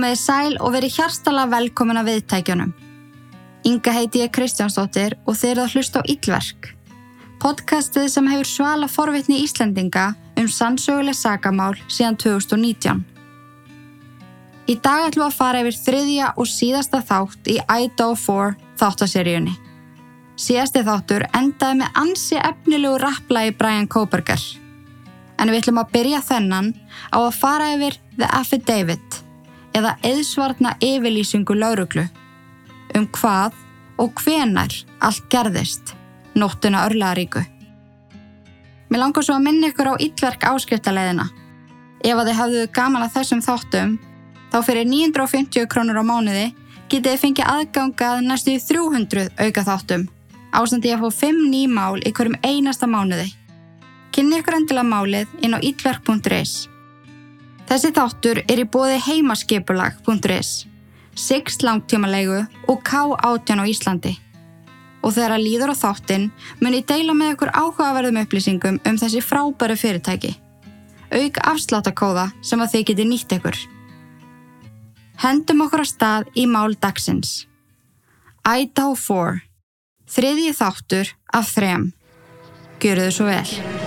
Komiði sæl og verið hjartala velkomin að viðtækjunum. Inga heiti ég Kristjánsdóttir og þeir eru að hlusta á Íllverk. Podcastið sem hefur svala forvitni Íslendinga um sannsöguleg sagamál síðan 2019. Í dag ætlum við að fara yfir þriðja og síðasta þátt í IDO 4 þáttaseríunni. Síðasti þáttur endaði með ansi efnilegu rapplægi Brian Koberger. En við ætlum að byrja þennan á að fara yfir The Affidavit eða eðsvartna yfirlýsingu lauruglu um hvað og hvenar allt gerðist nóttuna örlaðaríku. Mér langar svo að minna ykkur á yllverk áskriftaleiðina. Ef að þið hafðu gaman að þessum þáttum, þá fyrir 950 krónur á mánuði getið þið fengið aðgangað næstu í 300 auka þáttum, ásandi að fá 5 nýmál í hverjum einasta mánuði. Kynni ykkur endilega málið inn á yllverk.is. Þessi þáttur er í bóði heimaskipulag.is, Six langtímalegu og K18 á Íslandi og þegar að líður á þáttinn mun ég deila með ykkur áhugaverðum upplýsingum um þessi frábæru fyrirtæki. Auk afsláttakóða sem að þið geti nýtt ykkur. Hendum okkur á stað í mál dagsins. Idaho 4. Þriðji þáttur af þrem. Gjöru þau svo vel.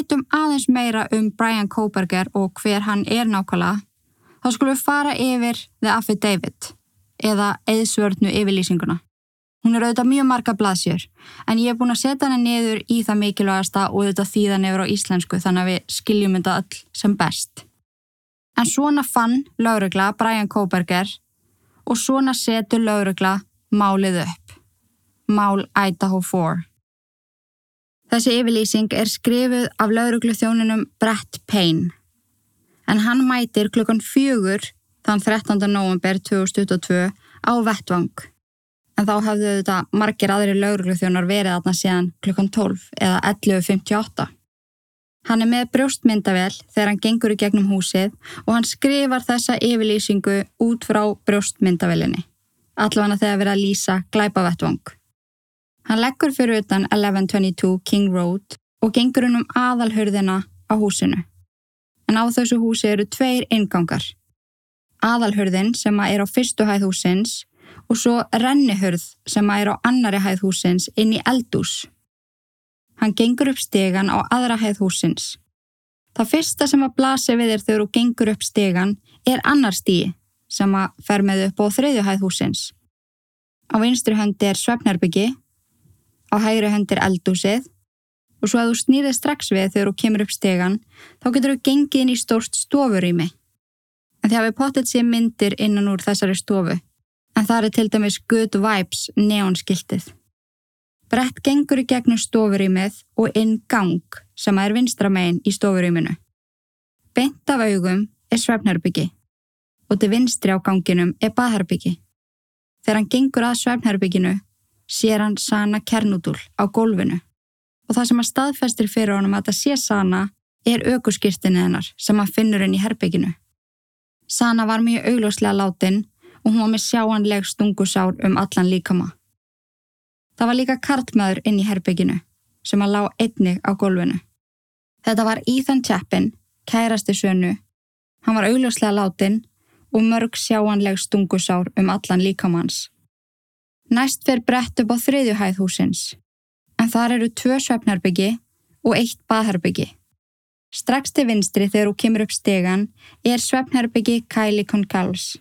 Vitum aðeins meira um Brian Koberger og hver hann er nákvæmlega, þá skulum við fara yfir The Affidavit eða eðsvörnu yfirlýsinguna. Hún er auðvitað mjög marga blaðsjör, en ég er búin að setja hana niður í það mikilvægasta og auðvitað þýðan yfir á íslensku þannig að við skiljum þetta öll sem best. En svona fann laurugla Brian Koberger og svona setur laurugla málið upp. Mál Idaho 4. Þessi yfirlýsing er skrifuð af lauruglu þjónunum Brett Payne en hann mætir klukkan fjögur þann 13. november 2022 á Vettvang en þá hafðu þetta margir aðri lauruglu þjónar verið aðna síðan klukkan 12 eða 11.58. Hann er með brjóstmyndavel þegar hann gengur í gegnum húsið og hann skrifar þessa yfirlýsingu út frá brjóstmyndavelinni allavega þegar verið að lýsa glæpa Vettvang. Hann leggur fyrir utan 1122 King Road og gengur hann um aðalhörðina á húsinu. En á þessu húsi eru tveir ingangar. Aðalhörðin sem er á fyrstu hæð húsins og svo rennihörð sem er á annari hæð húsins inn í eldús. Hann gengur upp stegan á aðra hæð húsins. Það fyrsta sem að blasi við þér þegar þú gengur upp stegan er annar stíi sem að fer með upp á þriðju hæð húsins. Á vinstri höndi er svefnherbyggi á hægri hendir eldúsið og svo að þú snýðir strax við þegar þú kemur upp stegan þá getur þú gengið inn í stórst stofurými. En þið hafið pottet sér myndir innan úr þessari stofu en það er til dæmis Good Vibes neonskiltið. Brett gengur í gegnum stofurýmið og inn gang sem er vinstramegin í stofurýminu. Bent af augum er svefnherbyggi og til vinstri á ganginum er baðherbyggi. Þegar hann gengur að svefnherbygginu sér hann Sana Kernúdúl á gólfinu og það sem að staðfestir fyrir honum að það sé Sana er aukurskirtinni hennar sem hann finnur henni í herbygginu. Sana var mjög augljóslega látin og hún var með sjáanleg stungusár um allan líkama. Það var líka kartmaður inn í herbygginu sem að lá einnig á gólfinu. Þetta var Ethan Chapin, kærasti sönu. Hann var augljóslega látin og mörg sjáanleg stungusár um allan líkamans. Næst fer brett upp á þriðju hæð húsins, en þar eru tvö svefnherbyggi og eitt baðherbyggi. Strax til vinstri þegar hún kemur upp stegan er svefnherbyggi Kylie Concalves,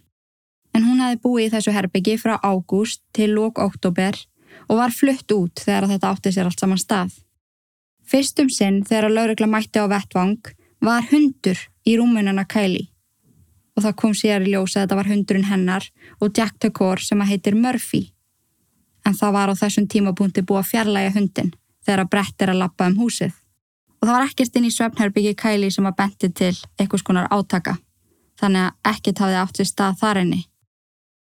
en hún hafi búið í þessu herbyggi frá ágúst til lók oktober og var flutt út þegar þetta átti sér allt saman stað. Fyrstum sinn þegar laurugla mætti á vettvang var hundur í rúmununa Kylie og það kom sér í ljósa að þetta var hundurinn hennar og Jack Tucker sem að heitir Murphy en það var á þessum tímapunkti búið að fjarlæga hundin þegar brett er að lappa um húsið. Og það var ekkert inn í svefnherbyggi Kæli sem að benti til einhvers konar átaka, þannig að ekkert hafði átt við stað þar enni.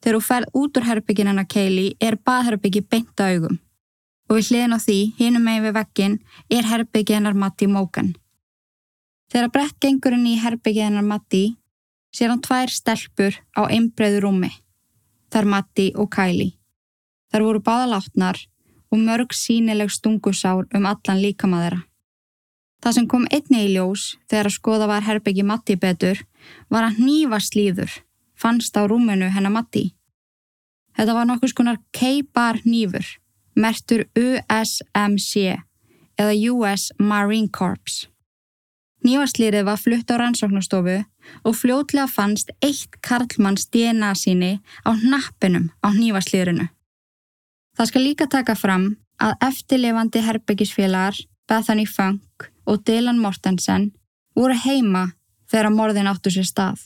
Þegar þú ferð út úr herbyggin hennar Kæli er baðherbyggi beint á augum og við hliðin á því, hinum megin við veggin, er herbyggi hennar Matti Mókan. Þegar brett gengur inn í herbyggi hennar Matti sér hann tvær stelpur á einbreiðu rúmi þar Matti og Kylie. Þar voru báðalátnar og mörg sínileg stungusár um allan líkamaðera. Það sem kom einni í ljós þegar að skoða var herbyggi Matti betur var að nýfa slíður, fannst á rúmenu hennar Matti. Þetta var nokkus konar K-bar nýfur, mertur USMC eða US Marine Corps. Nýfaslýrið var flutt á rannsóknastofu og fljótlega fannst eitt Karlmanns DNA síni á hnappinum á nýfaslýrinu. Það skal líka taka fram að eftirlifandi herbyggisfélagar Bethany Funk og Dylan Mortensen voru heima þegar morðin áttu sér stað.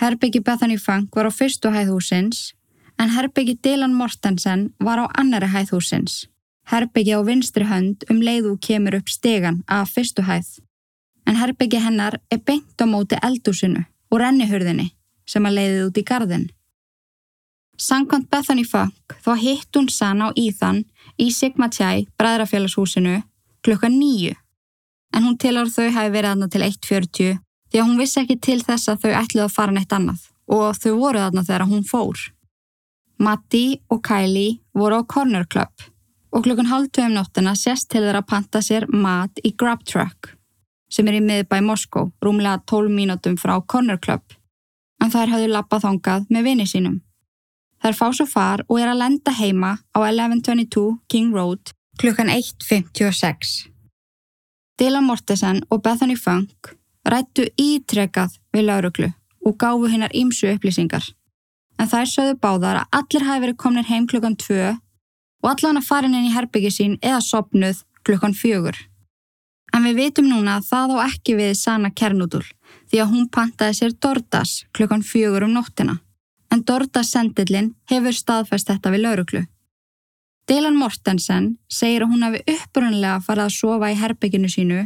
Herbyggi Bethany Funk var á fyrstu hæðhúsins en herbyggi Dylan Mortensen var á annari hæðhúsins. Herbyggi á vinstri hönd um leiðu kemur upp stegan af fyrstu hæð. En herbyggi hennar er beint á móti eldúsinu og rennihurðinni sem að leiðið út í gardin. Sankant Bethany Funk þá hitt hún Sanna og Ethan í Sigma Tjæ bræðrafélagshúsinu klukka nýju. En hún tilur þau hafi verið aðna til 1.40 því að hún vissi ekki til þess að þau ætluði að fara neitt annað og þau voru aðna þegar hún fór. Matti og Kylie voru á Corner Club og klukkun halv tveim nóttina sést til þeirra að panta sér mat í Grab Truck sem er í miðbæ Moskó, rúmlega 12 mínútum frá Corner Club. En þær hafðu lappað þongað með vini sínum. Þær fá svo far og er að lenda heima á 1122 King Road klukkan 1.56. Dylan Mortensen og Bethany Funk rættu ítrekað við lauruglu og gáfu hinnar ímsu upplýsingar. En þær sögðu báðar að allir hafi verið komnir heim klukkan 2 og allan að farin inn í herbyggi sín eða sopnuð klukkan 4. En við vitum núna að það á ekki við Sana Kernúdul því að hún pantaði sér Dordas klukkan 4 um nóttina en Dorda Sendilin hefur staðfæst þetta við lauruglu. Dylan Mortensen segir að hún hafi upprunlega farið að sofa í herbygginu sínu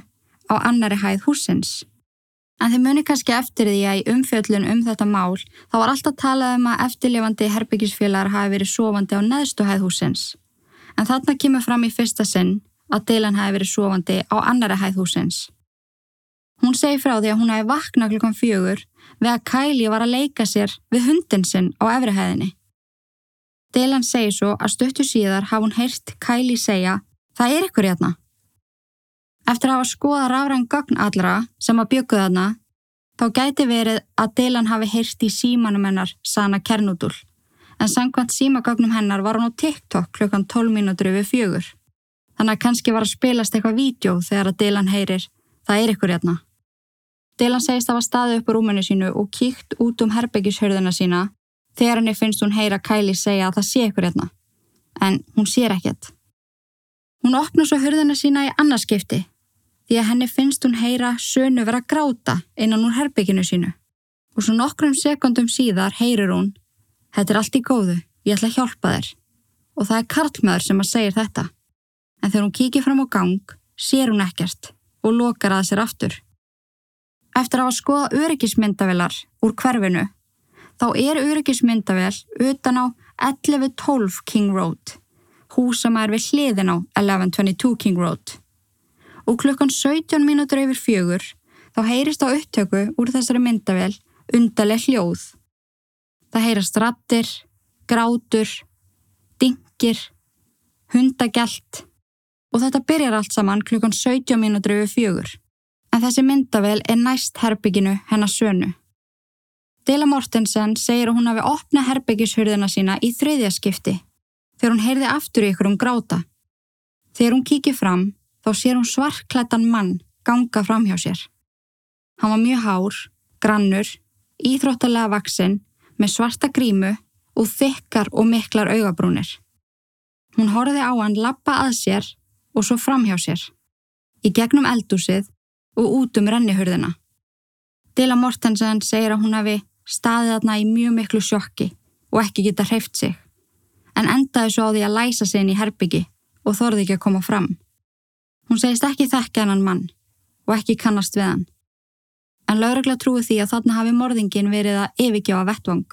á annari hæð húsins. En þeir muni kannski eftir því að í umfjöllun um þetta mál þá var alltaf talað um að eftirlifandi herbyggisfélagar hafi verið sofandi á neðstu hæð húsins. En þarna kemur fram í fyrsta sinn að Dylan hafi verið sofandi á annari hæð húsins. Hún segi frá því að hún hafi vaknað klukkan fjögur við að Kylie var að leika sér við hundin sinn á efrihæðinni. Dylan segi svo að stöttu síðar hafa hún heyrt Kylie segja Það er ykkur hérna. Eftir að hafa skoða rafræn gögn allra sem að bjökuða þarna þá gæti verið að Dylan hafi heyrt í símanum hennar Sana Kernúdul en sangkvæmt símagögnum hennar var hún á TikTok klukkan 12 mínútur yfir fjögur. Þannig að kannski var að spilast eitthvað vídeo þegar að Dylan heyrir Það er ykkur hérna. Dylan segist að hafa staðið upp á rúmunu sínu og kíkt út um herbyggishörðuna sína þegar henni finnst hún heyra Kylie segja að það sé ykkur hérna. En hún sér ekkert. Hún opnur svo hörðuna sína í annarskipti því að henni finnst hún heyra sönu vera gráta innan úr herbygginu sínu. Og svo nokkrum sekundum síðar heyrir hún Þetta er allt í góðu, ég ætla að hjálpa þér. Og það er Karlmaður sem að segja þetta. En þegar hún kíkir fram á gang, sér hún ekkert og lokar að sér aftur. Eftir að skoða öryggismyndavelar úr hverfinu, þá er öryggismyndavel utan á 1112 King Road, hús sem er við hliðin á 1122 King Road. Og klukkan 17 mínútur yfir fjögur þá heyrist á upptöku úr þessari myndavel undarleg hljóð. Það heyrast rattir, grátur, dingir, hundagelt og þetta byrjar allt saman klukkan 17 mínútur yfir fjögur en þessi myndavel er næst herbygginu hennar sönu. Dela Mortensen segir að hún hafi opna herbyggishurðina sína í þriðja skipti þegar hún heyrði aftur í ykkur um gráta. Þegar hún kíkir fram þá sér hún svartklættan mann ganga fram hjá sér. Hann var mjög hár, grannur, íþróttalega vaksinn með svarta grímu og þykkar og miklar augabrúnir. Hún horfiði á hann lappa að sér og svo fram hjá sér. Í gegnum eldúsið og út um rennihurðina. Dila Mortensen segir að hún hafi staðið aðna í mjög miklu sjokki og ekki geta hreift sig, en endaði svo á því að læsa sig inn í herbyggi og þorði ekki að koma fram. Hún segist ekki þekka hennan mann og ekki kannast við hann. En laurugla trúi því að þarna hafi morðingin verið að yfirgjáa vettvang.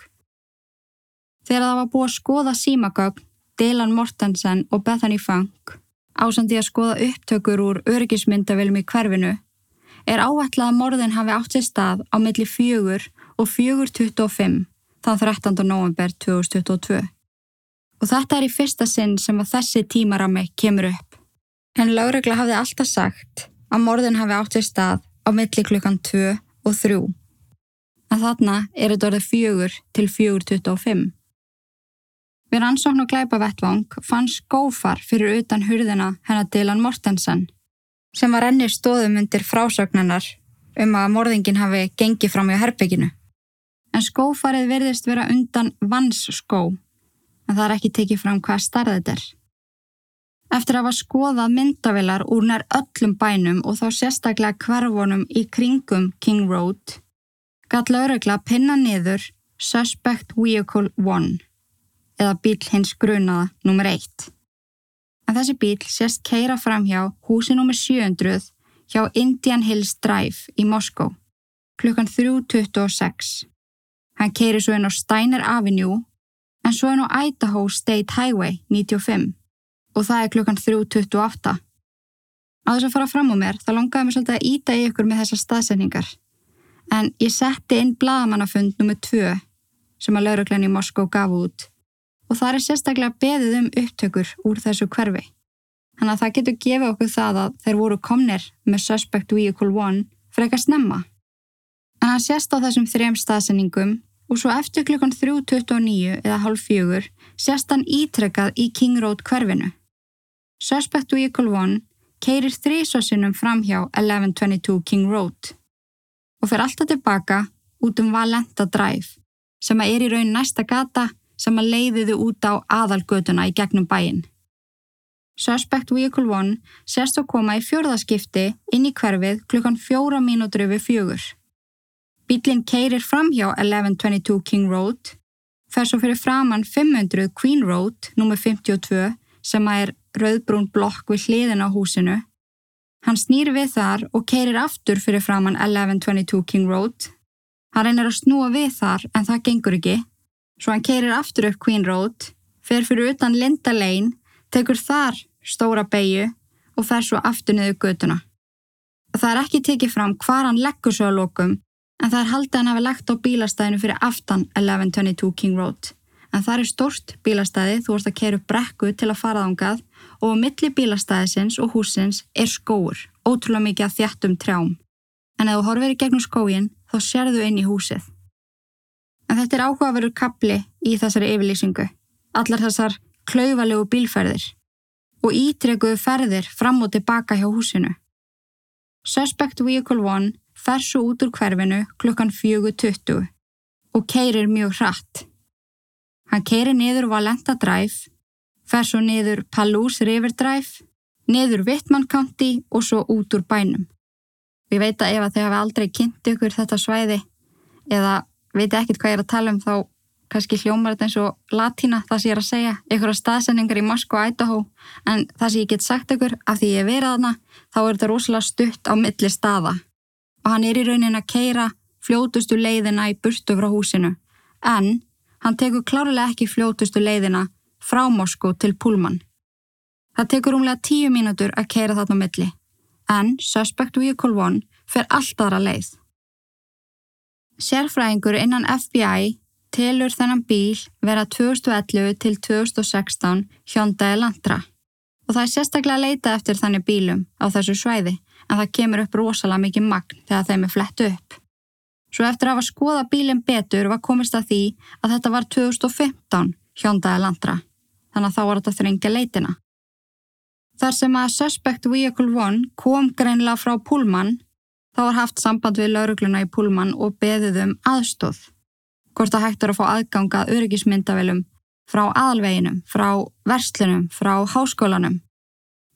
Þegar það var búið að skoða símagögn, Dylan Mortensen og Bethany Funk ásandi að skoða upptökur úr öryggismyndavilum í hverfinu er áætlað að morðin hafi átt sér stað á milli fjögur og fjögur 25 þann 13. november 2022. Og þetta er í fyrsta sinn sem að þessi tímarami kemur upp. En láregla hafði alltaf sagt að morðin hafi átt í stað á milli klukkan 2 og 3. En þarna er þetta orðið fjögur til 4.25. Við rannsókn og glæpa vettvang fann skófar fyrir utan hurðina hennar Dylan Mortensen sem var enni stóðum undir frásögnanar um að morðingin hafi gengið fram í herbygginu. En skófarið verðist vera undan vannsskó en það er ekki tekið fram hvað starð þetta er. Eftir að hafa skoðað myndavilar úr nær öllum bænum og þá sérstaklega hverfonum í kringum King Road, gæt laurugla pinna niður Suspect Vehicle 1 eða bíl hins grunaða nr. 1. En þessi bíl sést keira fram hjá húsi nr. 700 hjá Indian Hills Drive í Moskó klukkan 3.26. Hann keiri svo inn á Steiner Avenue en svo inn á Idaho State Highway 95 og það er klukkan 3.28. Á þess að fara fram á mér þá longaði mér svolítið að íta í ykkur með þessar staðsendingar en ég setti inn bladamannafund nr. 2 sem að lauruglenni í Moskó gaf út og það er sérstaklega beðið um upptökur úr þessu hverfi. Þannig að það getur gefið okkur það að þeir voru komnir með Suspect Vehicle 1 frekar snemma. En hann sérst á þessum þrejum staðsendingum og svo eftir klukkan 3.29 eða halv fjögur sérst hann ítrekkað í King Road hverfinu. Suspect Vehicle 1 keirir þrísvarsinnum fram hjá 1122 King Road og fer alltaf tilbaka út um Valenta Drive sem er í raun næsta gata sem að leiðiðu út á aðalgötuna í gegnum bæin. Suspect Vehicle 1 sérst að koma í fjörðaskipti inn í hverfið klukkan fjóra mínútur yfir fjögur. Bílinn keirir fram hjá 1122 King Road, fer svo fyrir framann 500 Queen Road, nr. 52, sem að er rauðbrún blokk við hliðin á húsinu. Hann snýr við þar og keirir aftur fyrir framann 1122 King Road. Hann reynir að snúa við þar en það gengur ekki Svo hann keirir aftur upp Queen Road, fer fyrir utan Linda Lane, tekur þar stóra beigju og fer svo aftur niður göduna. Það er ekki tekið fram hvar hann leggur svo að lokum, en það er haldið hann að hafa lagt á bílastæðinu fyrir aftan 1122 King Road. En það er stort bílastæði, þú vorst að keira upp brekku til að fara ángað og á milli bílastæðisins og húsins er skóur, ótrúlega mikið að þjættum trjám. En ef þú horfir í gegnum skógin, þá sérðu inn í húsið. En þetta er áhugaverður kapli í þessari yfirlýsingu. Allar þessar klauvalegu bílferðir og ítrekuðu ferðir fram og tilbaka hjá húsinu. Suspect Vehicle 1 fer svo út úr hverfinu klukkan 4.20 og keirir mjög hratt. Hann keirir niður Valenta Drive, fer svo niður Palouse River Drive, niður Whitman County og svo út úr bænum. Við veit að ef að þið hafi aldrei kynnt ykkur þetta svæði eða veit ekkert hvað ég er að tala um þá kannski hljómar þetta eins og latína það sem ég er að segja, einhverja staðsendingar í Moskva og Idaho, en það sem ég get sagt ykkur af því ég er verið aðna, þá er þetta rosalega stutt á milli staða. Og hann er í raunin að keira fljótustu leiðina í burtu frá húsinu. En hann tekur klárlega ekki fljótustu leiðina frá Moskó til Pullman. Það tekur umlega tíu mínútur að keira þarna milli. En Suspect Vehicle 1 fer alltaf aðra leið. Sérfræðingur innan FBI telur þennan bíl vera 2011 til 2016 Hyundai Elantra og það er sérstaklega að leita eftir þannig bílum á þessu svæði en það kemur upp rosalega mikið magn þegar þeim er flett upp. Svo eftir að hafa skoða bílinn betur var komist að því að þetta var 2015 Hyundai Elantra þannig að þá var þetta þrengja leitina. Þar sem að Suspect Vehicle 1 kom greinlega frá Pullman Þá var haft samband við laurugluna í Pullman og beðið um aðstóð. Hvort að hægt er að fá aðganga öryggismyndavelum frá aðalveginum, frá verslunum, frá háskólanum.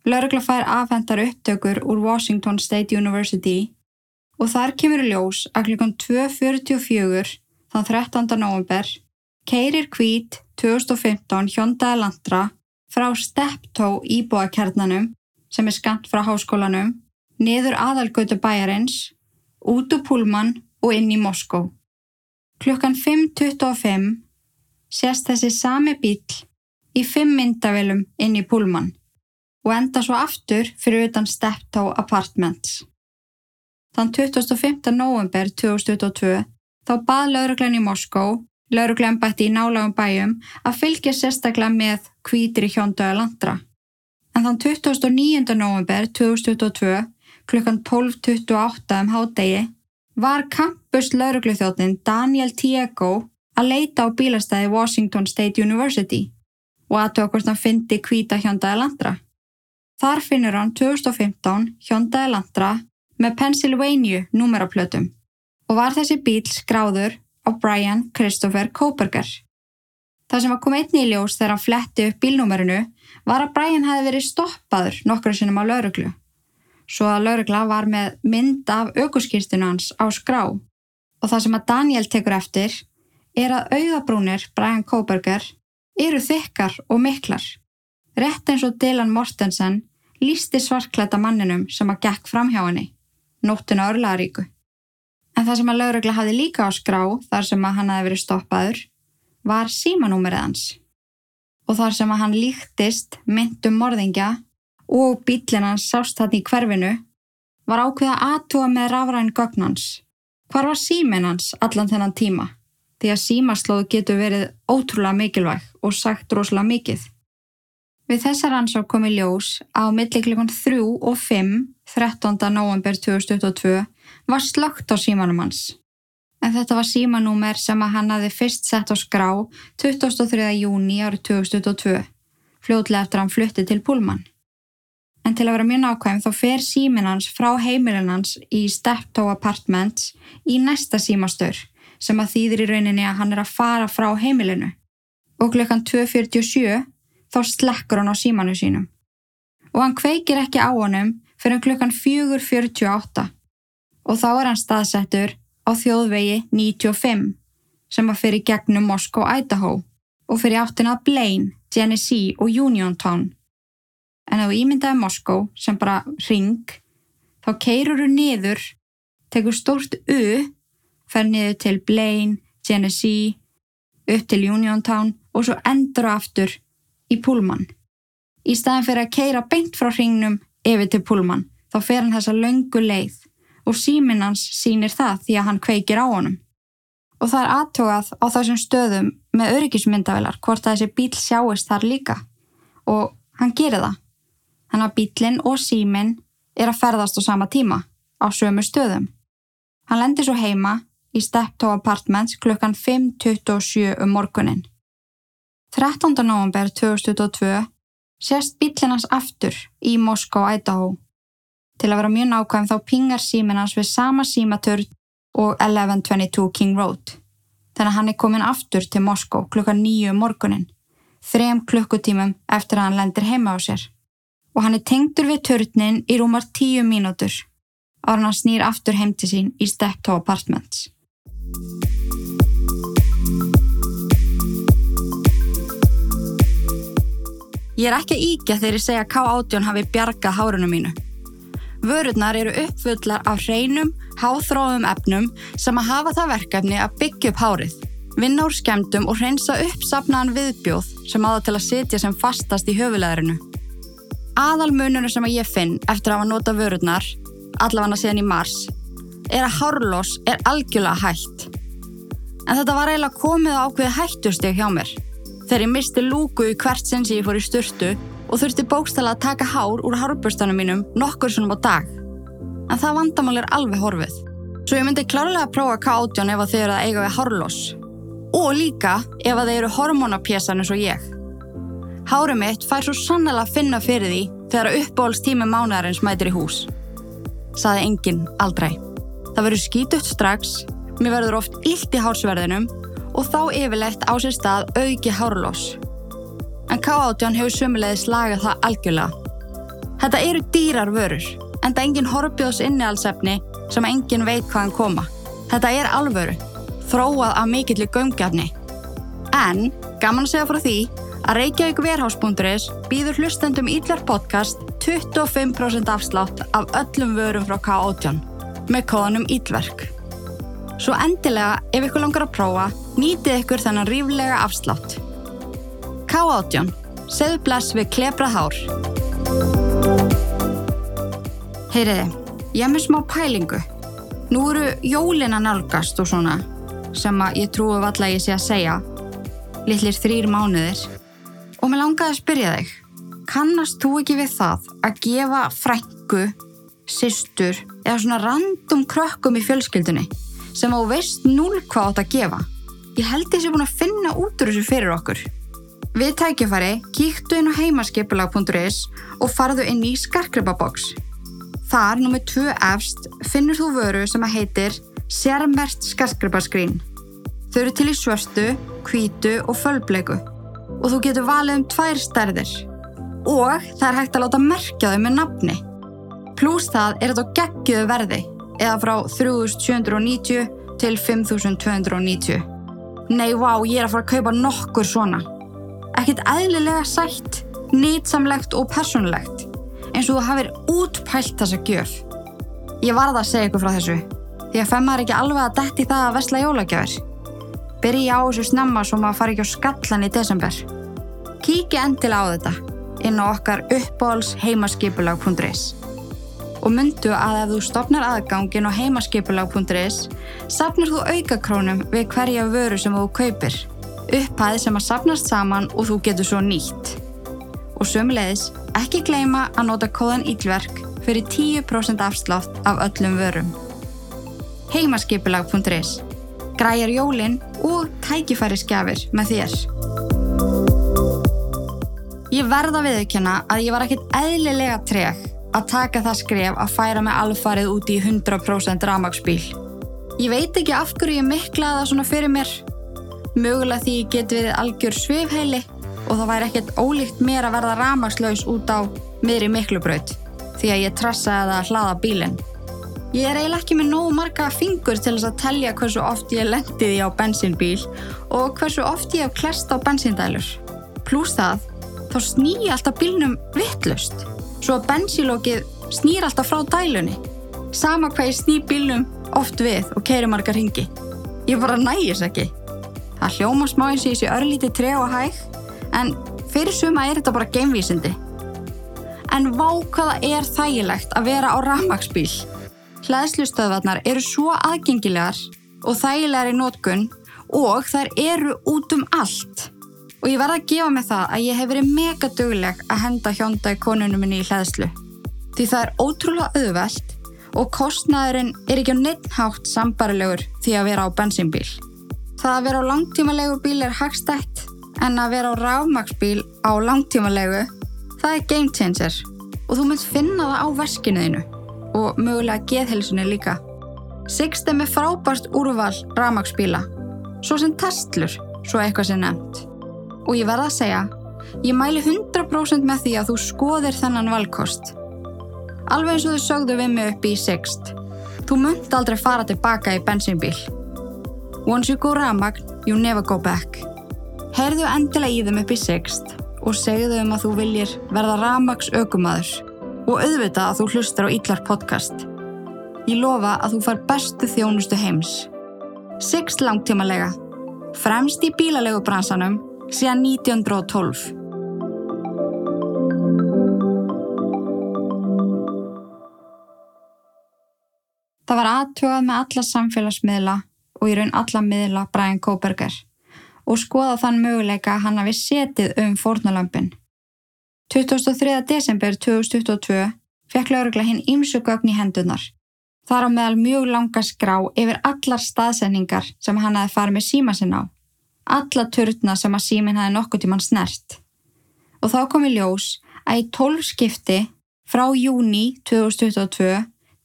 Laurugla fær afhendar upptökur úr Washington State University og þar kemur ljós að klukkan 2.44 þann 13. november keirir kvít 2015 Hyundai Elantra frá Steptoe íbúakernanum sem er skant frá háskólanum niður aðalgötu bæjarins, út úr Pullman og inn í Moskó. Klukkan 5.25 sést þessi sami bíl í fimm myndavelum inn í Pullman og enda svo aftur fyrir utan Steptoe Apartments. Þann 25. november 2022 þá bað lauruglan í Moskó lauruglembætti í nálagum bæjum að fylgja sérstaklega með kvítri hjóndöða landra. En þann 29. november 2022 klukkan 12.28 um hádegi var campus laurugluþjóðin Daniel Tiego að leita á bílastæði Washington State University og aðtöða hvort hann fyndi kvíta hjóndaði landra. Þar finnur hann 2015 hjóndaði landra með Pennsylvania númeraplötum og var þessi bíl skráður á Brian Christopher Koperger. Það sem var komið einni í ljós þegar hann fletti upp bílnúmerinu var að Brian hafi verið stoppaður nokkru sinum á lauruglu. Svo að laurugla var með mynd af aukurskýrstinu hans á skrá og það sem að Daniel tekur eftir er að auðabrúnir Brian Koperger eru þykkar og miklar. Rett eins og Dylan Mortensen lísti svarklæta manninum sem að gekk fram hjá henni, nóttuna örlaðaríku. En það sem að laurugla hafi líka á skrá þar sem að hann hafi verið stoppaður var símanúmerið hans. Og þar sem að hann líktist myndum morðingja og bílinn hans sást hann í hverfinu var ákveða aðtúa með rafræn gögnans. Hvar var síminn hans allan þennan tíma? Því að símaslóð getur verið ótrúlega mikilvæg og sagt rosalega mikið. Við þessar ansá komi ljós á milliklikon 3 og 5, 13. november 2022 var slögt á símanum hans. En þetta var símanúmer sem að hann hafi fyrst sett á skrá 23. júni árið 2022, fljóðlega eftir að hann flutti til Púlmann. En til að vera mjög nákvæm þá fer símin hans frá heimilin hans í Steptoe Apartments í næsta símastur sem að þýðir í rauninni að hann er að fara frá heimilinu. Og klukkan 2.47 þá slekkur hann á símanu sínum. Og hann kveikir ekki á honum fyrir klukkan 4.48 og þá er hann staðsettur á þjóðvegi 95 sem að fyrir gegnum Moskó, Idaho og fyrir áttina Blaine, Genesee og Uniontown. En ef þú ímyndaði Moskó sem bara ring, þá keirur þú niður, tekur stórt U, fer niður til Blaine, Genesee, upp til Uniontown og svo endur aftur í Pullman. Í staðin fyrir að keira beint frá ringnum yfir til Pullman, þá fer hann þessa löngu leið og síminn hans sínir það því að hann kveikir á honum. Og það er aðtogað á þessum stöðum með öryggismyndavelar hvort að þessi bíl sjáist þar líka og hann gerir það. Þannig að bílinn og síminn er að ferðast á sama tíma á sömu stöðum. Hann lendir svo heima í Steptoe Apartments klukkan 5.27 um morgunin. 13. november 2022 sést bílinn hans aftur í Moskó, Idaho Til að vera mjög nákvæm þá pingar símin hans við sama símaturn og 1122 King Road. Þannig að hann er komin aftur til Moskó klukka nýju um morgunin, þrem klukkutímum eftir að hann lendir heima á sér. Og hann er tengdur við turnin í rúmar tíu mínútur ára hann snýr aftur heim til sín í Steptoe Apartments. Ég er ekki íkja þegar ég segja að K18 hafi bjargað hárunum mínu. Vörurnar eru uppfullar af hreinum, háþróðum efnum sem að hafa það verkefni að byggja upp hárið, vinna úr skemdum og hreinsa upp sapnaðan viðbjóð sem áða til að setja sem fastast í höfuleðrinu. Aðal mununum sem að ég finn eftir að hafa nota vörurnar, allavega síðan í mars, er að hárlós er algjörlega hægt. En þetta var eiginlega komið á ákveði hættusteg hjá mér. Þegar ég misti lúku í hvert sinn sem ég fór í sturtu og þurfti bókstala að taka hár úr hárbustanum mínum nokkur svonum á dag. En það vandamál er alveg horfið. Svo ég myndi klárlega að prófa K18 ef þið eru að eiga við hárloss. Og líka ef að þið eru hormonapjésan eins og ég. Hárið mitt fær svo sannlega að finna fyrir því þegar uppbólstími mánadarins mætir í hús. Saði enginn aldrei. Það verður skítutt strax, mér verður oft illt í hársverðinum og þá yfirlegt á sér stað auki hárloss en K18 hefur sömulegis lagað það algjörlega. Þetta eru dýrar vörur, en það er engin horfbjóðs innihalsefni sem engin veit hvaðan koma. Þetta er alvöru, þróað af mikillir gömgefni. En, gaman að segja frá því, að Reykjavík Verhás.is býður hlustendum Ídlar podcast 25% afslátt af öllum vörum frá K18 með kóðanum Ídverk. Svo endilega, ef ykkur langar að prófa, nýtið ykkur þennan ríflega afslátt. K18. Segðu bless við klebrað hár. Heyriði, ég hef með smá pælingu. Nú eru jólina nálgast og svona sem að ég trúi valla ég sé að segja, litlir þrýr mánuðir. Og mér langaði að spyrja þig, kannast þú ekki við það að gefa frængu, systur eða svona random krökkum í fjölskyldunni sem á veist núl hvað átt að gefa? Ég held þessi búin að finna út úr þessu fyrir okkur. Við tækifæri kíktu inn á heimaskipulag.is og farðu inn í skarkripaboks. Þar, nummið tvö efst, finnur þú vöru sem að heitir Sérmert skarkripaskrín. Þau eru til í svörstu, kvítu og fölbleiku og þú getur valið um tvær stærðir. Og það er hægt að láta merkja þau með nafni. Plús það er þetta geggiðu verði eða frá 3790 til 5290. Nei, vá, ég er að fara að kaupa nokkur svona. Ekkert eðlilega sætt, nýtsamlegt og personlegt, eins og þú hafið útpælt þessa gjöf. Ég varða að segja ykkur frá þessu, því að femma er ekki alveg að detti það að vesla jólagjafir. Byrji á þessu snemma svo maður fari ekki á skallan í desember. Kíki endilega á þetta inn á okkar uppbóls heimaskipulag.is og myndu að ef þú stopnar aðgangin á heimaskipulag.is sapnir þú aukakrónum við hverja vöru sem þú kaupir. Upphæði sem að sapnast saman og þú getur svo nýtt. Og sömulegis, ekki gleyma að nota kóðan ílverk fyrir 10% afslátt af öllum vörum. Heimaskipulag.is Græjar jólinn og tækifæri skjafir með þér. Ég verða viðkjöna að ég var ekkert eðlilega treg að taka það skref að færa mig alfarið út í 100% ramagsbíl. Ég veit ekki af hverju ég miklaði það svona fyrir mér. Mögulega því ég get verið algjör svifheili og það væri ekkert ólíkt mér að verða ramagslaus út á miðri miklubraut því að ég trassaði það að hlaða bílinn. Ég er eiginlega ekki með nógu marga fingur til þess að telja hversu oft ég lendiði á bensinbíl og hversu oft ég hef klest á bensindælur. Plús það, þá sný ég alltaf bílnum vittlust svo að bensílókið snýr alltaf frá dælunni. Sama hvað ég sný bílnum oft við og keiri margar ringi. Ég bara nægis ekki. Það hljóma smá eins og ég sé örlítið tre og hæg, en fyrir suma er þetta bara geimvísindi. En vá hvaða er þægilegt að vera á ramagsbíl. Hleðslustöðvarnar eru svo aðgengilegar og þægilegar í nótkunn og þær eru út um allt. Og ég verða að gefa mig það að ég hef verið mega döguleg að henda hjónda í konunum minni í hlæðslu. Því það er ótrúlega auðvelt og kostnæðurinn er ekki á neitthátt sambarilegur því að vera á bensínbíl. Það að vera á langtímalegu bíl er hagstætt en að vera á ráfmagsbíl á langtímalegu það er game changer og þú myndt finna það á verskinuðinu og mögulega geðhelsunni líka. Sixt er með frábært úrval ráfmagsbíla, svo sem testlur, svo eitthvað sem nefnt. Og ég verða að segja, ég mæli 100% með því að þú skoðir þennan valkost. Alveg eins og þau sögðu við mig upp í Sixt. Þú munt aldrei fara tilbaka í bensínbíl. Once you go ramagn, you never go back. Herðu endilega í þeim upp í Sixt og segðu þeim að þú viljir verða ramags aukumadur og auðvita að þú hlustar á Ítlar podcast. Ég lofa að þú far bestu þjónustu heims. Sixt langtímalega. Fremst í bílalegu bransanum síðan 1912. Það var aðtjóðað með alla samfélagsmiðla og í raun alla miðla Brian Koberger og skoða þann möguleika að hann hafi setið um fórnalömpin. 23. desember 2022 fekk laurugla hinn ímsugögn í hendunar. Það er á meðal mjög langa skrá yfir allar staðsendingar sem hann hafi farið með síma sinn á alla turna sem að síminn hafi nokkuð tíman snert. Og þá kom í ljós að í 12 skipti frá júni 2022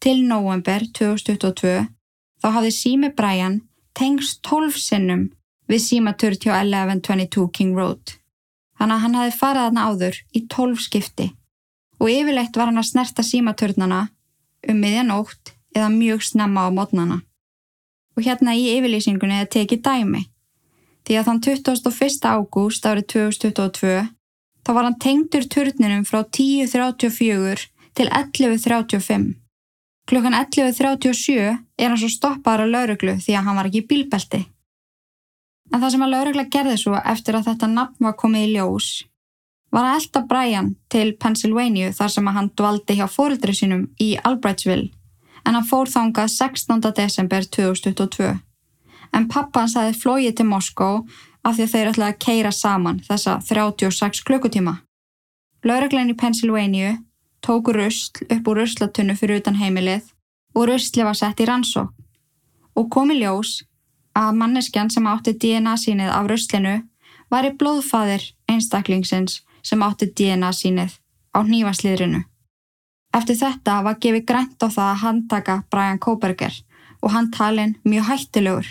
til november 2022 þá hafði sími Brian tengst 12 sinnum við símaturð hjá 1122 King Road. Þannig að hann hafði farið aðna áður í 12 skipti og yfirleitt var hann að snerta símaturnana um miðjanótt eða mjög snemma á mótnana. Og hérna í yfirlýsingunni er tekið dæmi því að þann 21. ágúst árið 2022 þá var hann tengdur turninum frá 10.34 til 11.35. Klukkan 11.37 er hann svo stoppaður á lauruglu því að hann var ekki í bílbelti. En það sem að laurugla gerði svo eftir að þetta nafn var komið í ljós var að elda Brian til Pennsylvania þar sem að hann dvaldi hjá fórildri sínum í Albrightsville en hann fór þangað 16. desember 2022 en pappan sagði flóið til Moskó af því að þeir ætlaði að keira saman þessa 36 klukkutíma. Laureglæn í Pennsylvania tóku rusl upp úr ruslatunnu fyrir utan heimilið og rusli var sett í rannsók og komi ljós að manneskjan sem átti DNA sínið af ruslinu var í blóðfæðir einstaklingsins sem átti DNA sínið á nývaslýðrinu. Eftir þetta var gefið grænt á það að handtaka Brian Koberger og hann talin mjög hættilegur.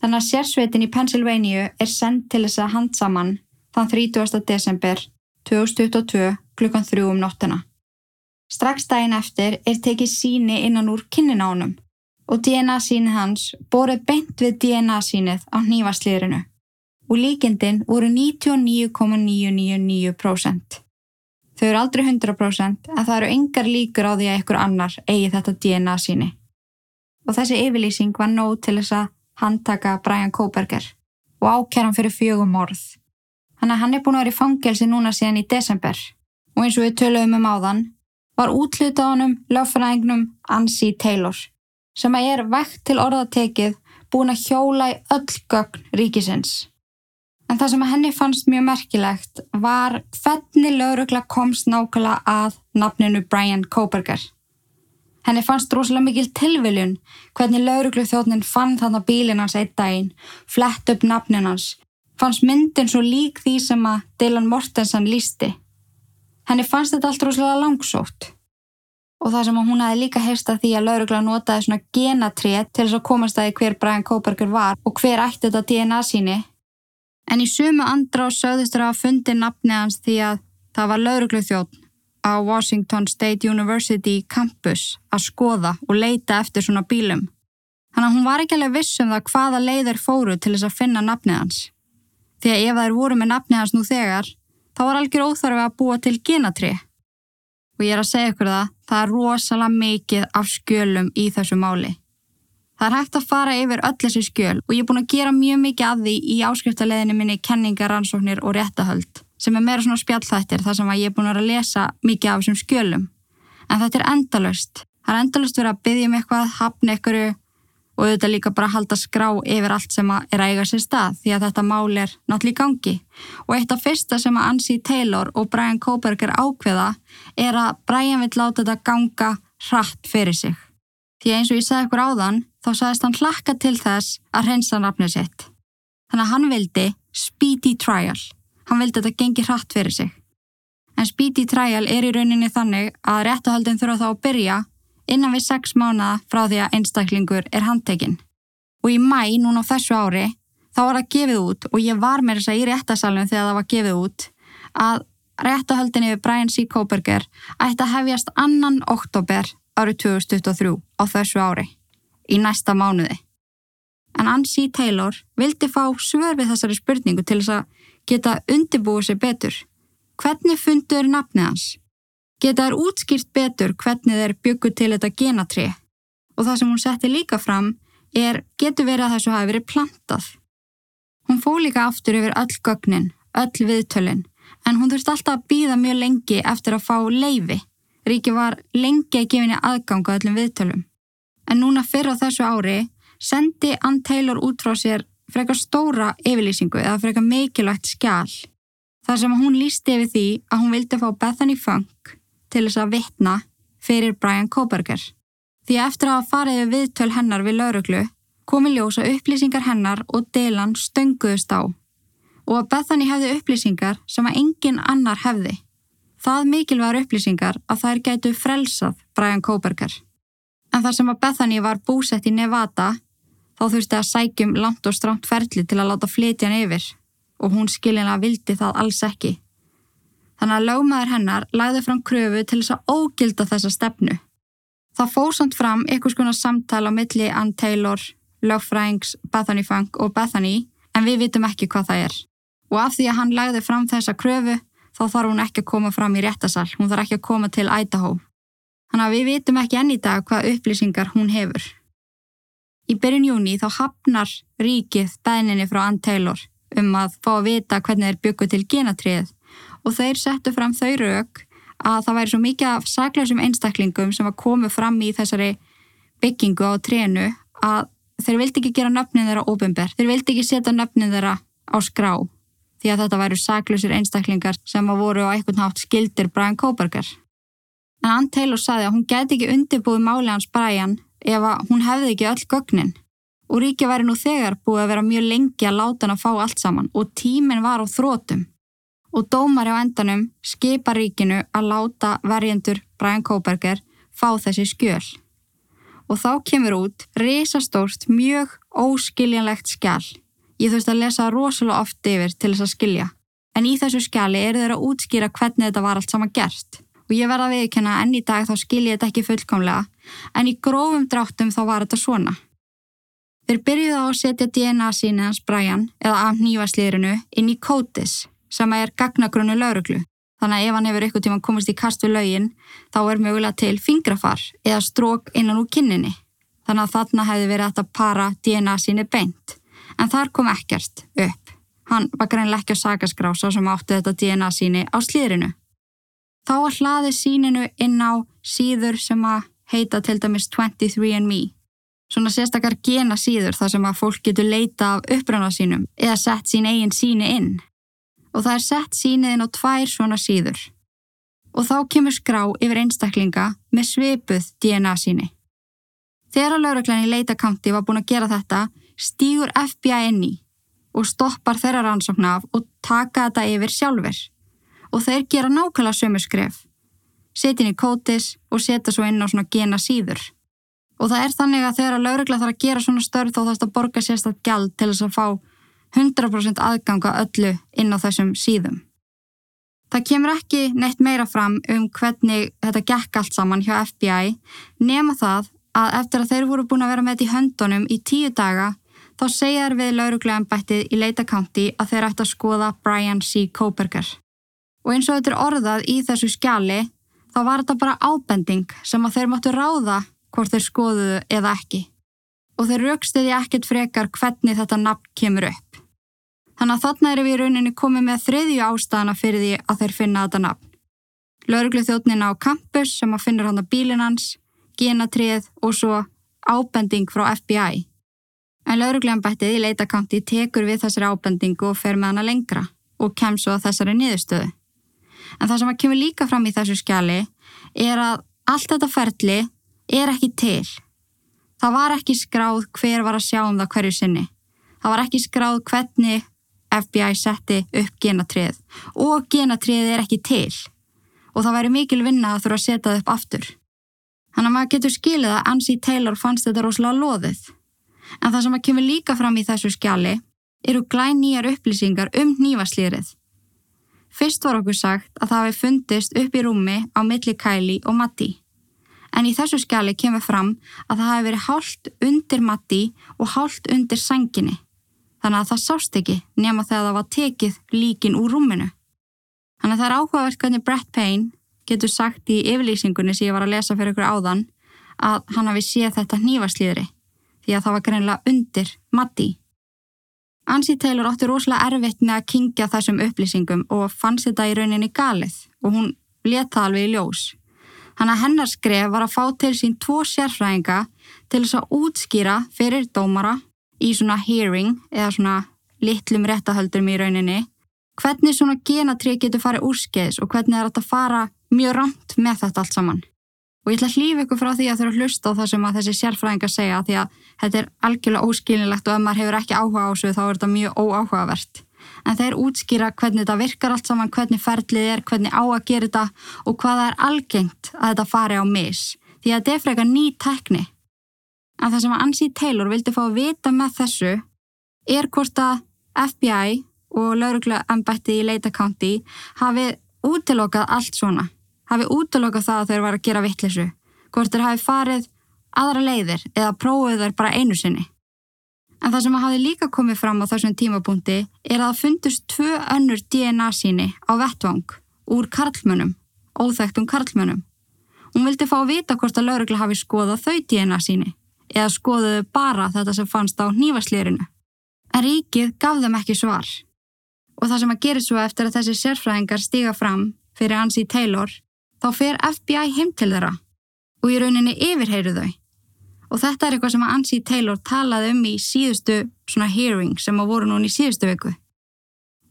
Þannig að sérsveitin í Pennsylvania er sendt til þess að handsamann þann 30. desember 2022 klukkan 3 um nóttina. Strax daginn eftir er tekið síni innan úr kynninánum og DNA síni hans borið beint við DNA sínið á nývaslýðrinu og líkindin voru 99,999%. Þau eru aldrei 100% en það eru engar líkur á því að ykkur annar eigi þetta DNA síni. Og þessi yfirlýsing var nóg til þess að handtaka Brian Koberger og ákjæran fyrir fjögum orð. Þannig að hann er búin að vera í fangelsi núna síðan í desember og eins og við töluðum um áðan var útluta honum löffræðingnum Ansi Taylor sem að er vekt til orðatekið búin að hjóla í öll gögn ríkisins. En það sem að henni fannst mjög merkilegt var hvernig laurugla komst nákvæmlega að nafninu Brian Koberger. Henni fannst rosalega mikil tilviljun hvernig lauruglu þjóðnin fann þannig bílinn hans eitt daginn, flett upp nafnin hans, fannst myndin svo lík því sem að Dylan Mortensen lísti. Henni fannst þetta allt rosalega langsótt og það sem hún hafi líka heyrsta því að laurugla notaði svona genatrið til þess að komast að hver Brian Koberger var og hver ætti þetta DNA síni En í sumu andra og sögðustur að fundi nafni hans því að það var laurugluþjótt á Washington State University campus að skoða og leita eftir svona bílum. Þannig að hún var ekki alveg viss um það hvaða leiðir fóru til þess að finna nafni hans. Því að ef þær voru með nafni hans nú þegar, þá var algjör óþarfi að búa til genatri. Og ég er að segja ykkur það, það er rosalega mikið af skjölum í þessu máli. Það er hægt að fara yfir öll þessi skjöl og ég er búin að gera mjög mikið af því í áskriftarleðinu minni kenningar, rannsóknir og réttahöld sem er meira svona spjallþættir þar sem ég er búin að lesa mikið af þessum skjölum. En þetta er endalust. Það er endalust verið að byggja um eitthvað, hafna ykkur og auðvitað líka bara halda skrá yfir allt sem er að eiga sér stað því að þetta mál er náttúrulega í gangi. Og eitt af fyrsta sem að Ansi Taylor og Brian Koberger ákveða er að Brian vil láta þetta ganga hratt fyrir sig. Því eins og ég sagði ykkur áðan þá saðist hann hlakka til þess að hreinsa nafnið sitt. Þannig að hann vildi speedy trial. Hann vildi að þetta gengi hratt fyrir sig. En speedy trial er í rauninni þannig að réttuhaldin þurfa þá að byrja innan við sex mánuða frá því að einstaklingur er handtekinn. Og í mæ núna á þessu ári þá var það gefið út og ég var með þess að í réttasalunum þegar það var gefið út að réttuhaldin yfir Brian C. Koberger ætti að hefjast annan oktober árið 2023 á þessu ári í næsta mánuði. En Ansi Taylor vildi fá svör við þessari spurningu til þess að geta undibúið sér betur. Hvernig fundur nafnið hans? Geta þær útskýrt betur hvernig þeir byggu til þetta genatri? Og það sem hún setti líka fram er getur verið að þessu hafi verið plantað. Hún fó líka aftur yfir öll gögnin, öll viðtölin, en hún þurfti alltaf að býða mjög lengi eftir að fá leifi. Ríki var lengi að gefinni aðganga öllum viðtölum en núna fyrr á þessu ári sendi Ann Taylor út frá sér frekar stóra yfirlýsingu eða frekar mikilvægt skjál. Þar sem hún lísti yfir því að hún vildi fá Bethany Funk til þess að vittna fyrir Brian Koberger. Því eftir að hafa farið við viðtöl hennar við lauruglu komi ljósa upplýsingar hennar og delan stönguðust á og að Bethany hefði upplýsingar sem að engin annar hefði. Það mikilvægur upplýsingar að þær gætu frelsað Brian Koberger. En þar sem að Bethany var búsett í Nevada þá þurfti að sækjum langt og stránt ferli til að láta flytja hann yfir og hún skilinlega vildi það alls ekki. Þannig að lögmaður hennar lagði fram kröfu til þess að ógilda þessa stefnu. Það fór samt fram einhvers konar samtal á milli Ann Taylor, lögfræðings, Bethany Funk og Bethany en við vitum ekki hvað það er. Og af því að hann lagði fram þessa kröfu þá þarf hún ekki að koma fram í réttasal, hún þarf ekki að koma til Idaho. Þannig að við vitum ekki enn í dag hvað upplýsingar hún hefur. Í byrjun júni þá hafnar ríkið beðninni frá Ann Taylor um að fá að vita hvernig þeir byggu til genatriðið og þeir settu fram þau rauk að það væri svo mikið af saklausum einstaklingum sem var komið fram í þessari byggingu á trénu að þeir vildi ekki gera nöfnin þeirra óbymber. Þeir vildi ekki setja nöfnin þeirra á skrá því að þetta væru saklusir einstaklingar sem að voru á einhvern hátt skildir Brian Koberger. En Ann Taylor saði að hún geti ekki undirbúið máli hans Brian ef að hún hefði ekki öll gögnin. Og ríki væri nú þegar búið að vera mjög lengi að láta hann að fá allt saman og tíminn var á þrótum. Og dómari á endanum skipa ríkinu að láta verjendur Brian Koberger fá þessi skjöl. Og þá kemur út risastórt, mjög óskiljanlegt skjál Ég þurfti að lesa rosalega oft yfir til þess að skilja. En í þessu skjali eru þeirra að útskýra hvernig þetta var allt saman gert. Og ég verða að viðkjöna enn í dag þá skilji þetta ekki fullkomlega, en í grófum dráttum þá var þetta svona. Þeir byrjuði á að setja DNA síni hans Brian, eða af nývaslýrinu, inn í CODIS, sem er gagnagrunnu lauruglu. Þannig að ef hann hefur ykkur tíma komist í kast við laugin, þá er mögulega til fingrafar eða strók innan úr kinninni. Þannig að þarna hefði verið að para DNA síni beint en þar kom ekkert upp. Hann var greinlega ekki á sagaskrása sem átti þetta DNA síni á slýrinu. Þá var hlaðið síninu inn á síður sem að heita til dæmis 23andMe. Svona sérstakar gena síður þar sem að fólk getur leita af uppræna sínum eða sett sín eigin síni inn. Og það er sett sínið inn á tvær svona síður. Og þá kemur skrá yfir einstaklinga með svipuð DNA síni. Þegar að lauraglæni leitakanti var búin að gera þetta stýgur FBI inn í og stoppar þeirra rannsókn af og taka þetta yfir sjálfur. Og þeir gera nákvæmlega sömu skref. Setin í kótis og setja svo inn á svona gena síður. Og það er þannig að þegar að laurugla þarf að gera svona störð þá þarf þetta að borga sérstaklega gjald til þess að fá 100% aðganga öllu inn á þessum síðum. Það kemur ekki neitt meira fram um hvernig þetta gekk allt saman hjá FBI nema það að eftir að þeir voru búin að vera með þetta í höndunum í tíu daga þá segja þær við laurugleganbættið í Leita County að þeir ætti að skoða Brian C. Koberger. Og eins og þetta er orðað í þessu skjali, þá var þetta bara ábending sem að þeir máttu ráða hvort þeir skoðuðu eða ekki. Og þeir raukstiði ekkert frekar hvernig þetta nafn kemur upp. Þannig að þarna erum við í rauninni komið með þriðju ástæðana fyrir því að þeir finna þetta nafn. Lauruglu þjóttnina á campus sem að finnur hann að bílin hans, genatrið og svo ábending frá FBI. En laurugljambættið í leitakanti tekur við þessari ábendingu og fer með hana lengra og kem svo að þessari niðurstöðu. En það sem að kemur líka fram í þessu skjali er að allt þetta ferli er ekki til. Það var ekki skráð hver var að sjá um það hverju sinni. Það var ekki skráð hvernig FBI setti upp genatrið og genatrið er ekki til. Og það væri mikil vinna að þurfa að setja það upp aftur. Þannig að maður getur skilið að Ansi Taylor fannst þetta rosalega loðið. En það sem að kemur líka fram í þessu skjali eru glæn nýjar upplýsingar um nývaslýrið. Fyrst var okkur sagt að það hefði fundist upp í rúmi á milli Kæli og Matti. En í þessu skjali kemur fram að það hefði verið hálft undir Matti og hálft undir senginni. Þannig að það sást ekki nema þegar það var tekið líkin úr rúminu. Þannig að það er áhugavert hvernig Brett Payne getur sagt í yfirlýsingunni sem ég var að lesa fyrir ykkur áðan að hann hafi séð þetta nývaslýri því að það var greinlega undir Matti. Ansi Taylor átti rosalega erfitt með að kingja þessum upplýsingum og fannst þetta í rauninni galið og hún leta alveg í ljós. Þannig að hennar skref var að fá til sín tvo sérfræðinga til þess að útskýra fyrir dómara í svona hearing eða svona litlum réttahöldurum í rauninni hvernig svona genatrið getur farið úrskeiðs og hvernig það er að fara mjög ramt með þetta allt saman. Og ég ætla að hlýfa ykkur frá því að þurfa að hlusta á það sem að þessi sérfræðingar segja því að þetta er algjörlega óskilinlegt og ef maður hefur ekki áhuga á þessu þá er þetta mjög óáhugavert. En þeir útskýra hvernig þetta virkar allt saman, hvernig ferlið er, hvernig á að gera þetta og hvaða er algengt að þetta fari á mis. Því að þetta er frekar ný tekni. En það sem að Ansi Taylor vildi fá að vita með þessu er hvort að FBI og lauruglega ennbætti í Leita County hafi útilokað allt svona hafi útlokað það að þeir var að gera vittlisu, hvort þeir hafi farið aðra leiðir eða prófið þeir bara einu sinni. En það sem hafi líka komið fram á þessum tímapunkti er að það fundust tvö önnur DNA síni á vettvang úr karlmönum, óþægtum karlmönum. Hún vildi fá að vita hvort að laurugla hafi skoðað þau DNA síni eða skoðuðu bara þetta sem fannst á nývaslýrinu. En ríkið gaf þeim ekki svar. Og það sem að gera svo eftir að þessi sérfræðingar stiga fram fyrir Ansi Taylor þá fer FBI heim til þeirra og í rauninni yfirheyru þau. Og þetta er eitthvað sem að Ansi Taylor talaði um í síðustu svona hearing sem að voru núna í síðustu viku.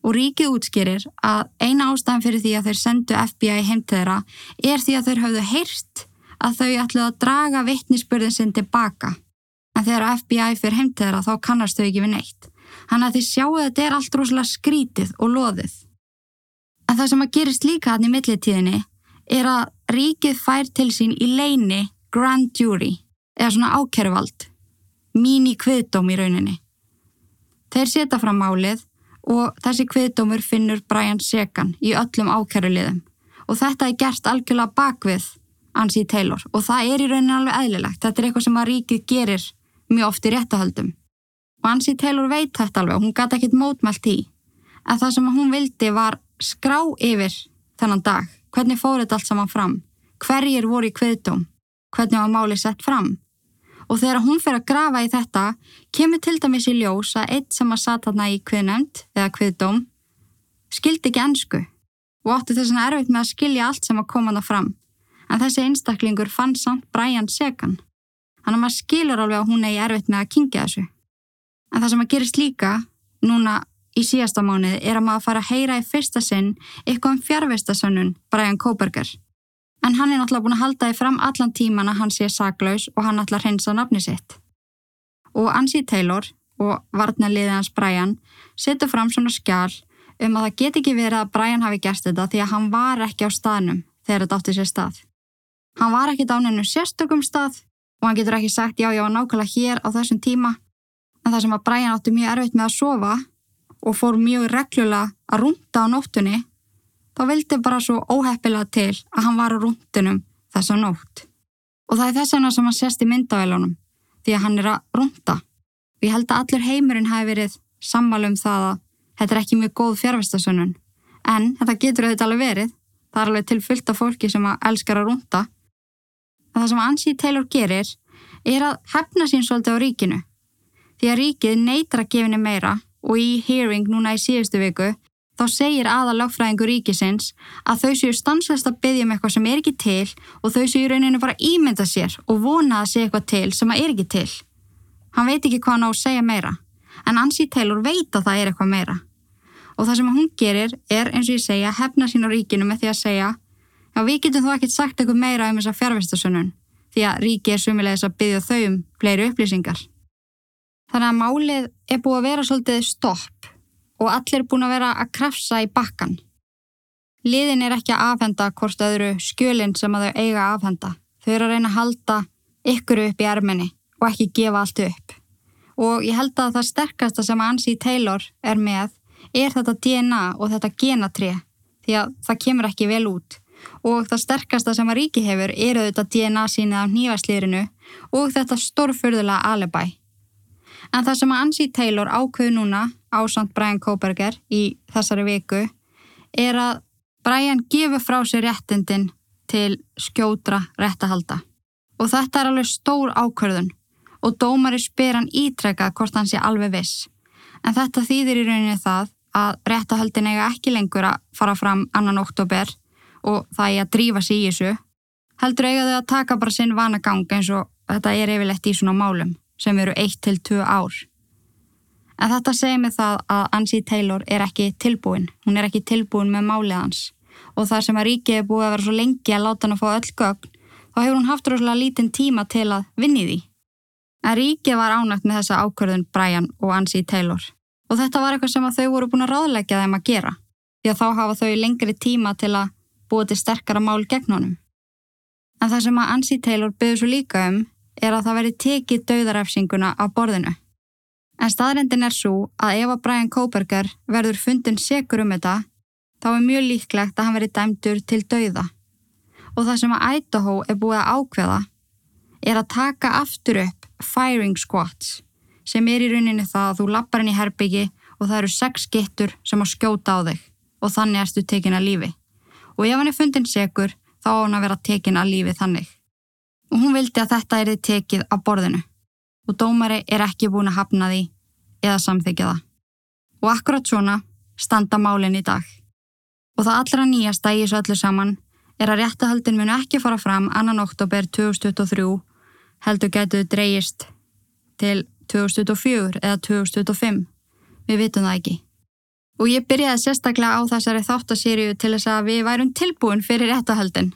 Og ríkið útskýrir að eina ástæðan fyrir því að þeir sendu FBI heim til þeirra er því að þeir hafðu heyrt að þau ætluð að draga vittnisspörðin sinn tilbaka. En þegar FBI fyrir heim til þeirra þá kannast þau ekki við neitt. Þannig að þið sjáu að þetta er allt rosalega skrítið og loðið. En það sem að gerist líka hann í millitíðinni er að ríkið fær til sín í leini grand jury eða svona ákervald, mín í kviðdóm í rauninni. Þeir setja fram málið og þessi kviðdómur finnur Brian Segan í öllum ákæruliðum og þetta er gert algjörlega bakvið Ansi Taylor. Og það er í rauninni alveg eðlilegt. Þetta er eitthvað sem að ríkið gerir mjög oft í réttahöldum og Ansi Taylor veit þetta alveg. Og hún gæti ekkit mótmælt í en það sem hún vildi var skrá yfir þennan dag. Hvernig fór þetta allt saman fram? Hverjir voru í kviðdóm? Hvernig var máli sett fram? Og þegar hún fyrir að grafa í þetta kemur til dæmis í ljós að eitt sem að satt þarna í kviðnefnd eða kviðdóm skildi ekki ennsku og átti þess að erfitt með að skilja allt sem að koma það fram en þessi einstaklingur fann samt Brian Segan hann að maður skilur alveg að hún er erfitt með að kingja þessu en það sem að gerist líka núna í síðasta mánuð er að maður fara að heyra í fyrsta sinn eitthvað um fjárvistasönnun Brian Koberger En hann er náttúrulega búin að halda þið fram allan tíman að hann sé saklaus og hann að hreinsa nafni sitt. Og Ansi Taylor og varnarliðið hans Brian setur fram svona skjál um að það get ekki verið að Brian hafi gert þetta því að hann var ekki á staðnum þegar þetta átti sér stað. Hann var ekki dáninu sérstökum stað og hann getur ekki sagt já ég var nákvæmlega hér á þessum tíma en það sem að Brian átti mjög erfitt með að sofa og fór mjög reglulega að rúnda á nóttunni þá vildi bara svo óheppilega til að hann var á rúndinum þessa nótt. Og það er þess vegna sem hann sést í myndavælunum, því að hann er að rúnda. Og ég held að allur heimurinn hafi verið sammálu um það að þetta er ekki mjög góð fjárvestasönnun. En þetta getur auðvitað alveg verið. Það er alveg til fullt af fólki sem að elskar að rúnda. Það sem Ansi Taylor gerir er að hefna sín svolítið á ríkinu. Því að ríkið neytra gefinni meira og í hearing núna í síðustu viku þá segir aða lagfræðingur ríkisins að þau séu stanslist að byggja um eitthvað sem er ekki til og þau séu rauninu bara ímynda sér og vona að segja eitthvað til sem er ekki til. Hann veit ekki hvað hann á að segja meira, en Ansi Taylor veit að það er eitthvað meira. Og það sem hún gerir er, eins og ég segja, hefna sín á ríkinu með því að segja já, við getum þó ekkert sagt eitthvað meira um þessa fjárvistasunum, því að ríki er sumilegis að byggja þau um fleiri upplýsingar. Þannig að málið er búið að vera svolítið stopp og allir er búin að vera að krafsa í bakkan. Liðin er ekki að afhenda hvort öðru skjölinn sem að þau eiga að afhenda. Þau eru að reyna að halda ykkur upp í erminni og ekki gefa allt upp. Og ég held að það sterkasta sem Ansi Taylor er með er þetta DNA og þetta genatrið því að það kemur ekki vel út. Og það sterkasta sem að ríki hefur eru þetta DNA sínið af nývaslýrinu og þetta stórfurðulega alibæ. En það sem að Ansi Taylor ákveðu núna ásand Brian Koberger í þessari viku er að Brian gefur frá sér réttindin til skjótra réttahalda. Og þetta er alveg stór ákvörðun og dómari spyr hann ítrekka hvort hann sé alveg viss. En þetta þýðir í rauninni það að réttahaldin eiga ekki lengur að fara fram annan oktober og það er að drífa sér í þessu. Heldur eiga þau að taka bara sinn vanagang eins og þetta er yfirlegt í svona málum sem eru 1-2 ár. En þetta segir mig það að Ansi Taylor er ekki tilbúin. Hún er ekki tilbúin með málið hans. Og þar sem að ríkið er búið að vera svo lengi að láta hann að fá öll gögn, þá hefur hún haft rosalega lítinn tíma til að vinni því. En ríkið var ánægt með þessa ákvörðun Brian og Ansi Taylor. Og þetta var eitthvað sem þau voru búin að ráðleggja þeim að gera. Því að þá hafa þau lengri tíma til að búið til sterkara mál gegn honum. En það sem að Ansi Taylor byggði svo líka um er að það veri tekið dauðarefsinguna á borðinu. En staðrendin er svo að ef að Brian Koberger verður fundin segur um þetta, þá er mjög líklegt að hann veri dæmdur til dauða. Og það sem að Idaho er búið að ákveða er að taka aftur upp firing squats sem er í rauninni það að þú lappar inn í herbyggi og það eru sex gittur sem að skjóta á þig og þannig erstu tekin að lífi. Og ef hann er fundin segur þá á hann að vera tekin að lífi þannig. Og hún vildi að þetta er þið tekið á borðinu og dómari er ekki búin að hafna því eða samþykja það. Og akkurat svona standa málinn í dag. Og það allra nýjasta í þessu öllu saman er að réttahaldin munu ekki fara fram annan oktober 2023 heldur getur dreyist til 2024 eða 2025. Við vitum það ekki. Og ég byrjaði sérstaklega á þessari þáttasýrju til þess að við værum tilbúin fyrir réttahöldin.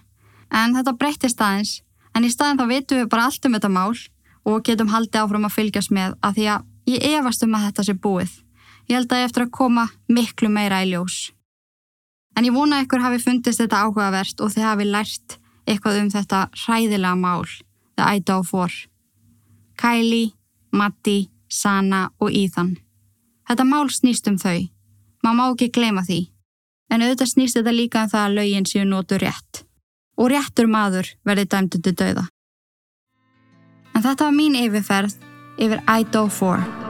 En þetta breyttist aðeins, en í staðin þá vitum við bara allt um þetta mál og getum haldið áfram að fylgjast með að því að ég efast um að þetta sé búið. Ég held að ég eftir að koma miklu meira í ljós. En ég vona ykkur hafi fundist þetta áhugavert og þið hafi lært eitthvað um þetta hræðilega mál, The Idaho 4. Kylie, Matti, Sana og Ethan. Þetta mál snýst um þau. Má má ekki gleyma því. En auðvitað snýst þetta líka um það að lögin séu nótu rétt. Og réttur maður verði dæmdu til dauða. En þetta var mín yfirferð yfir Idaho 4.